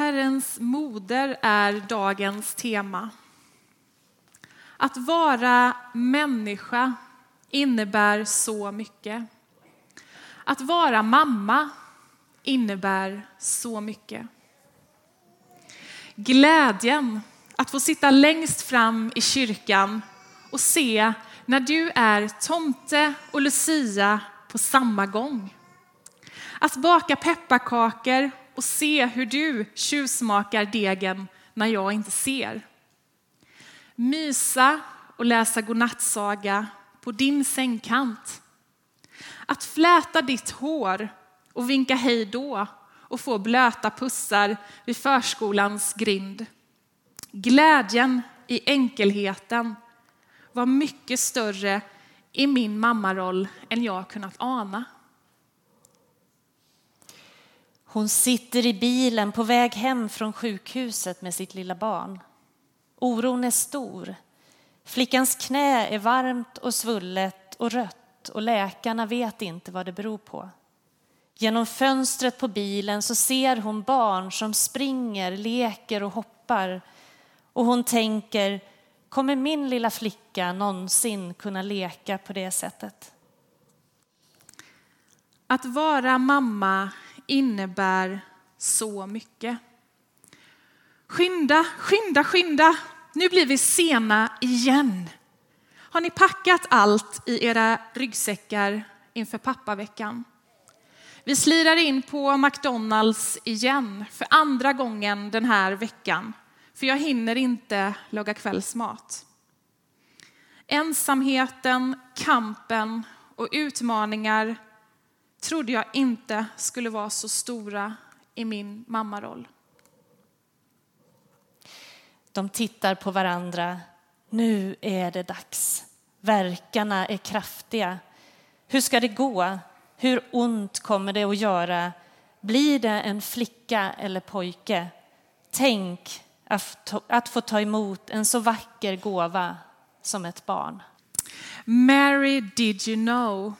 Herrens moder är dagens tema. Att vara människa innebär så mycket. Att vara mamma innebär så mycket. Glädjen att få sitta längst fram i kyrkan och se när du är tomte och Lucia på samma gång. Att baka pepparkakor och se hur du tjuvsmakar degen när jag inte ser. Mysa och läsa godnattsaga på din sängkant. Att fläta ditt hår och vinka hej då och få blöta pussar vid förskolans grind. Glädjen i enkelheten var mycket större i min mammaroll än jag kunnat ana. Hon sitter i bilen på väg hem från sjukhuset med sitt lilla barn. Oron är stor. Flickans knä är varmt och svullet och rött och läkarna vet inte vad det beror på. Genom fönstret på bilen så ser hon barn som springer, leker och hoppar och hon tänker, kommer min lilla flicka någonsin kunna leka på det sättet? Att vara mamma innebär så mycket. Skynda, skynda, skynda. Nu blir vi sena igen. Har ni packat allt i era ryggsäckar inför pappaveckan? Vi slirar in på McDonalds igen för andra gången den här veckan. För jag hinner inte laga kvällsmat. Ensamheten, kampen och utmaningar trodde jag inte skulle vara så stora i min mammaroll. De tittar på varandra. Nu är det dags. Verkarna är kraftiga. Hur ska det gå? Hur ont kommer det att göra? Blir det en flicka eller pojke? Tänk att få ta emot en så vacker gåva som ett barn. Mary, did you know?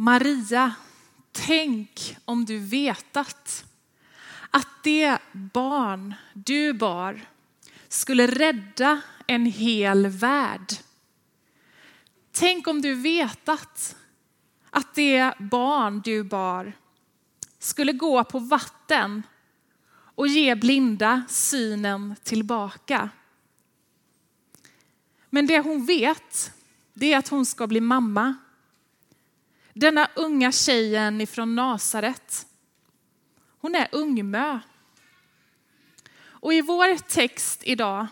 Maria, tänk om du vetat att det barn du bar skulle rädda en hel värld. Tänk om du vetat att det barn du bar skulle gå på vatten och ge blinda synen tillbaka. Men det hon vet, det är att hon ska bli mamma. Denna unga tjejen ifrån Nasaret. Hon är ungmö. Och i vår text idag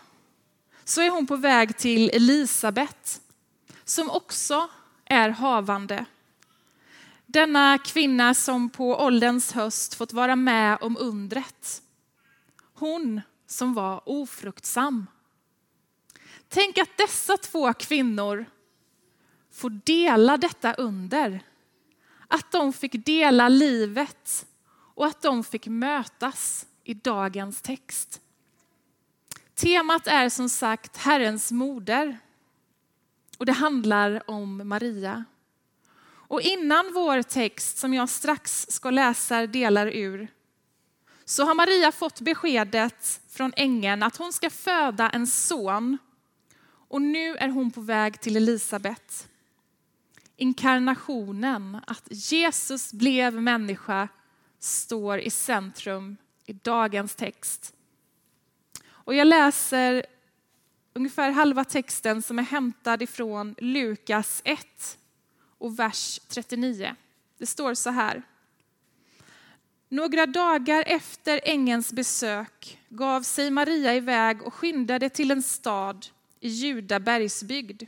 så är hon på väg till Elisabet som också är havande. Denna kvinna som på ålderns höst fått vara med om undret. Hon som var ofruktsam. Tänk att dessa två kvinnor får dela detta under. Att de fick dela livet och att de fick mötas i dagens text. Temat är som sagt Herrens moder och det handlar om Maria. Och innan vår text som jag strax ska läsa delar ur så har Maria fått beskedet från ängeln att hon ska föda en son och nu är hon på väg till Elisabet. Inkarnationen, att Jesus blev människa, står i centrum i dagens text. Och jag läser ungefär halva texten som är hämtad ifrån Lukas 1 och vers 39. Det står så här. Några dagar efter ängens besök gav sig Maria iväg och skyndade till en stad i Juda bergsbygd.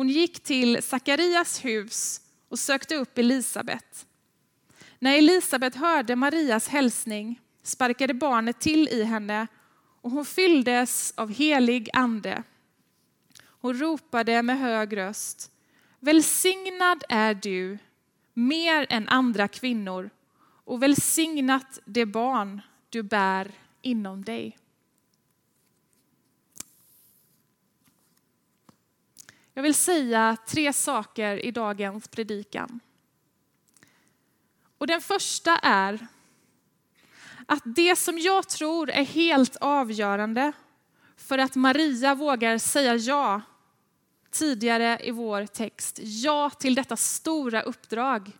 Hon gick till Sakarias hus och sökte upp Elisabet. När Elisabet hörde Marias hälsning sparkade barnet till i henne och hon fylldes av helig ande. Hon ropade med hög röst. Välsignad är du mer än andra kvinnor och välsignat det barn du bär inom dig. Jag vill säga tre saker i dagens predikan. Och den första är att det som jag tror är helt avgörande för att Maria vågar säga ja tidigare i vår text, ja till detta stora uppdrag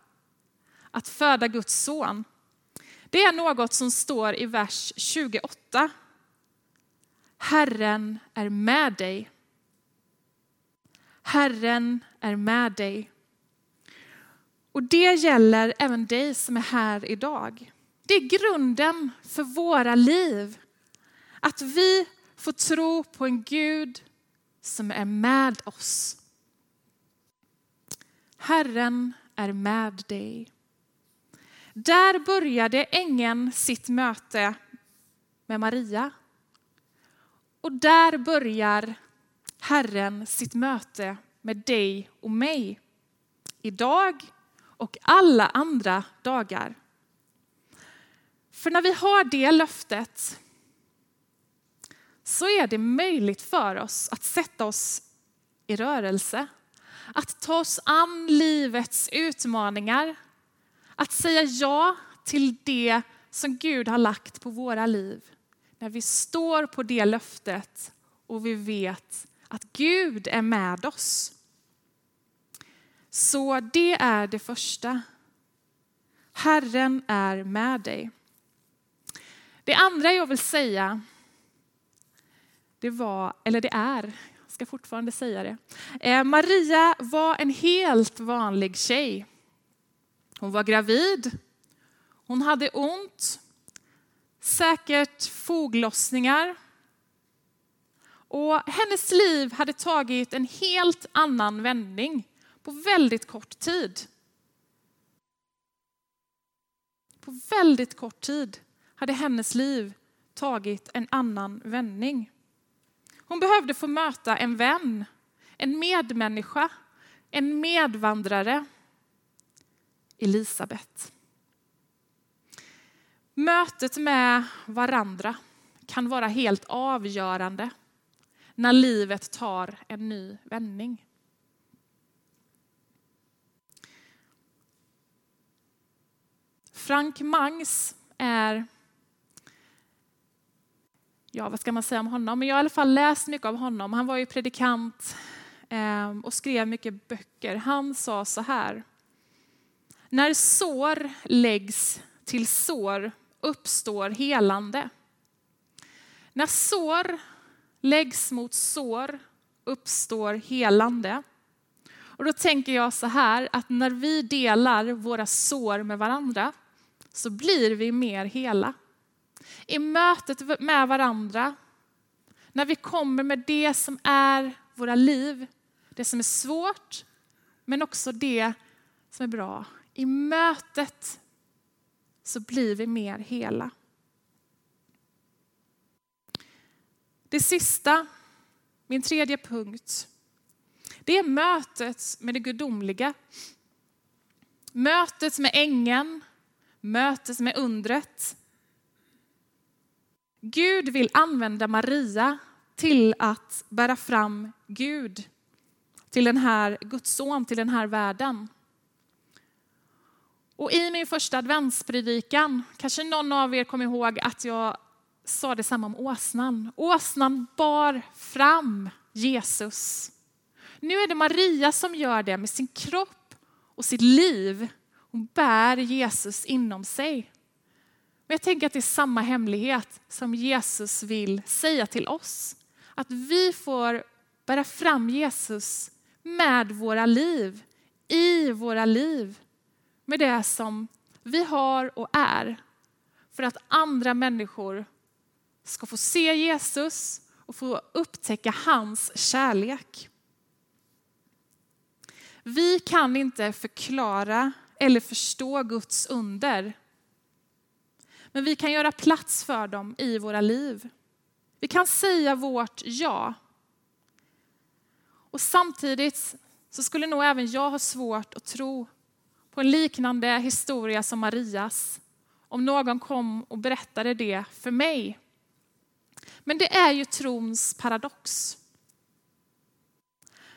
att föda Guds son. Det är något som står i vers 28. Herren är med dig. Herren är med dig. Och det gäller även dig som är här idag. Det är grunden för våra liv. Att vi får tro på en Gud som är med oss. Herren är med dig. Där började ängeln sitt möte med Maria. Och där börjar Herren sitt möte med dig och mig. Idag och alla andra dagar. För när vi har det löftet så är det möjligt för oss att sätta oss i rörelse. Att ta oss an livets utmaningar. Att säga ja till det som Gud har lagt på våra liv. När vi står på det löftet och vi vet att Gud är med oss. Så det är det första. Herren är med dig. Det andra jag vill säga, det var, eller det är, jag ska fortfarande säga det. Eh, Maria var en helt vanlig tjej. Hon var gravid, hon hade ont, säkert foglossningar. Och hennes liv hade tagit en helt annan vändning på väldigt kort tid. På väldigt kort tid hade hennes liv tagit en annan vändning. Hon behövde få möta en vän, en medmänniska, en medvandrare. Elisabet. Mötet med varandra kan vara helt avgörande när livet tar en ny vändning. Frank Mangs är, ja vad ska man säga om honom, men jag har i alla fall läst mycket av honom. Han var ju predikant eh, och skrev mycket böcker. Han sa så här, när sår läggs till sår uppstår helande. När sår läggs mot sår uppstår helande. Och då tänker jag så här att när vi delar våra sår med varandra så blir vi mer hela. I mötet med varandra, när vi kommer med det som är våra liv, det som är svårt, men också det som är bra. I mötet så blir vi mer hela. Det sista, min tredje punkt, det är mötet med det gudomliga. Mötet med ängeln, mötet med undret. Gud vill använda Maria till att bära fram Gud till den här Guds son, till den här världen. Och i min första adventspredikan, kanske någon av er kommer ihåg att jag sa detsamma om åsnan. Åsnan bar fram Jesus. Nu är det Maria som gör det med sin kropp och sitt liv. Hon bär Jesus inom sig. Men jag tänker att det är samma hemlighet som Jesus vill säga till oss. Att vi får bära fram Jesus med våra liv, i våra liv. Med det som vi har och är. För att andra människor ska få se Jesus och få upptäcka hans kärlek. Vi kan inte förklara eller förstå Guds under. Men vi kan göra plats för dem i våra liv. Vi kan säga vårt ja. Och samtidigt så skulle nog även jag ha svårt att tro på en liknande historia som Marias om någon kom och berättade det för mig. Men det är ju trons paradox.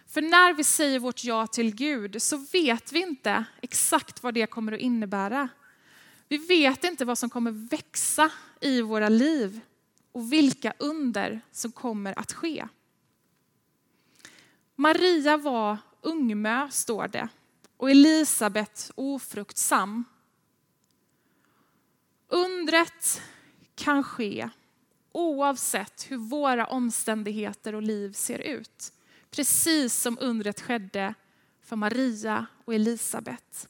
För när vi säger vårt ja till Gud så vet vi inte exakt vad det kommer att innebära. Vi vet inte vad som kommer växa i våra liv och vilka under som kommer att ske. Maria var ungmö, står det, och Elisabet ofruktsam. Undret kan ske oavsett hur våra omständigheter och liv ser ut. Precis som undret skedde för Maria och Elisabet.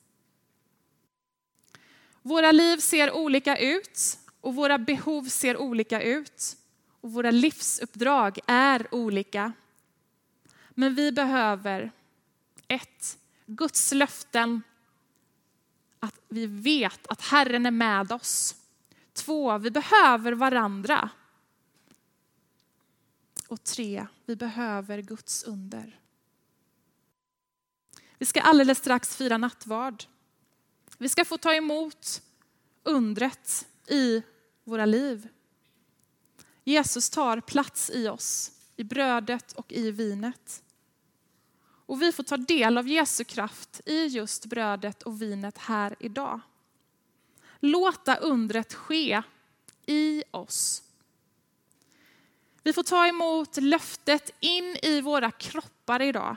Våra liv ser olika ut och våra behov ser olika ut. Och våra livsuppdrag är olika. Men vi behöver ett, Guds löften att vi vet att Herren är med oss. Två, vi behöver varandra. Och tre, vi behöver Guds under. Vi ska alldeles strax fira nattvard. Vi ska få ta emot undret i våra liv. Jesus tar plats i oss, i brödet och i vinet. Och vi får ta del av Jesu kraft i just brödet och vinet här idag. Låta undret ske i oss. Vi får ta emot löftet in i våra kroppar idag.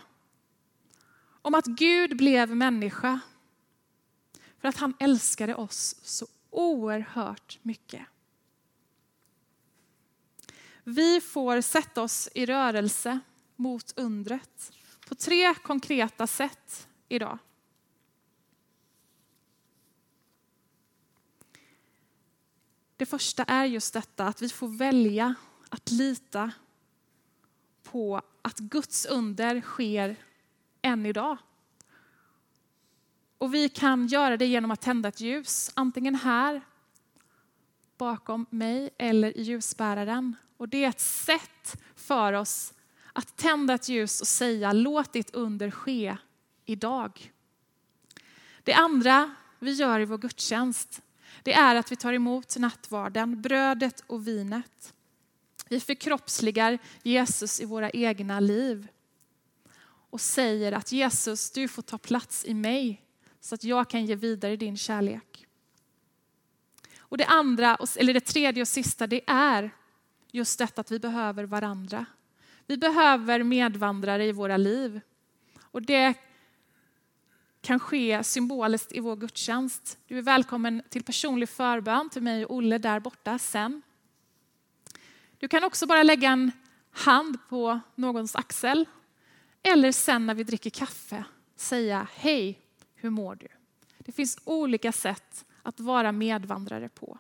Om att Gud blev människa för att han älskade oss så oerhört mycket. Vi får sätta oss i rörelse mot undret på tre konkreta sätt idag. Det första är just detta att vi får välja att lita på att Guds under sker än idag. Och vi kan göra det genom att tända ett ljus, antingen här bakom mig eller i ljusbäraren. Och det är ett sätt för oss att tända ett ljus och säga låt ditt under ske idag. Det andra vi gör i vår gudstjänst, det är att vi tar emot nattvarden, brödet och vinet. Vi förkroppsligar Jesus i våra egna liv och säger att Jesus, du får ta plats i mig så att jag kan ge vidare din kärlek. Och det andra, eller det tredje och sista, det är just detta att vi behöver varandra. Vi behöver medvandrare i våra liv. Och det kan ske symboliskt i vår gudstjänst. Du är välkommen till personlig förbön till mig och Olle där borta sen. Du kan också bara lägga en hand på någons axel eller sen när vi dricker kaffe säga hej, hur mår du? Det finns olika sätt att vara medvandrare på.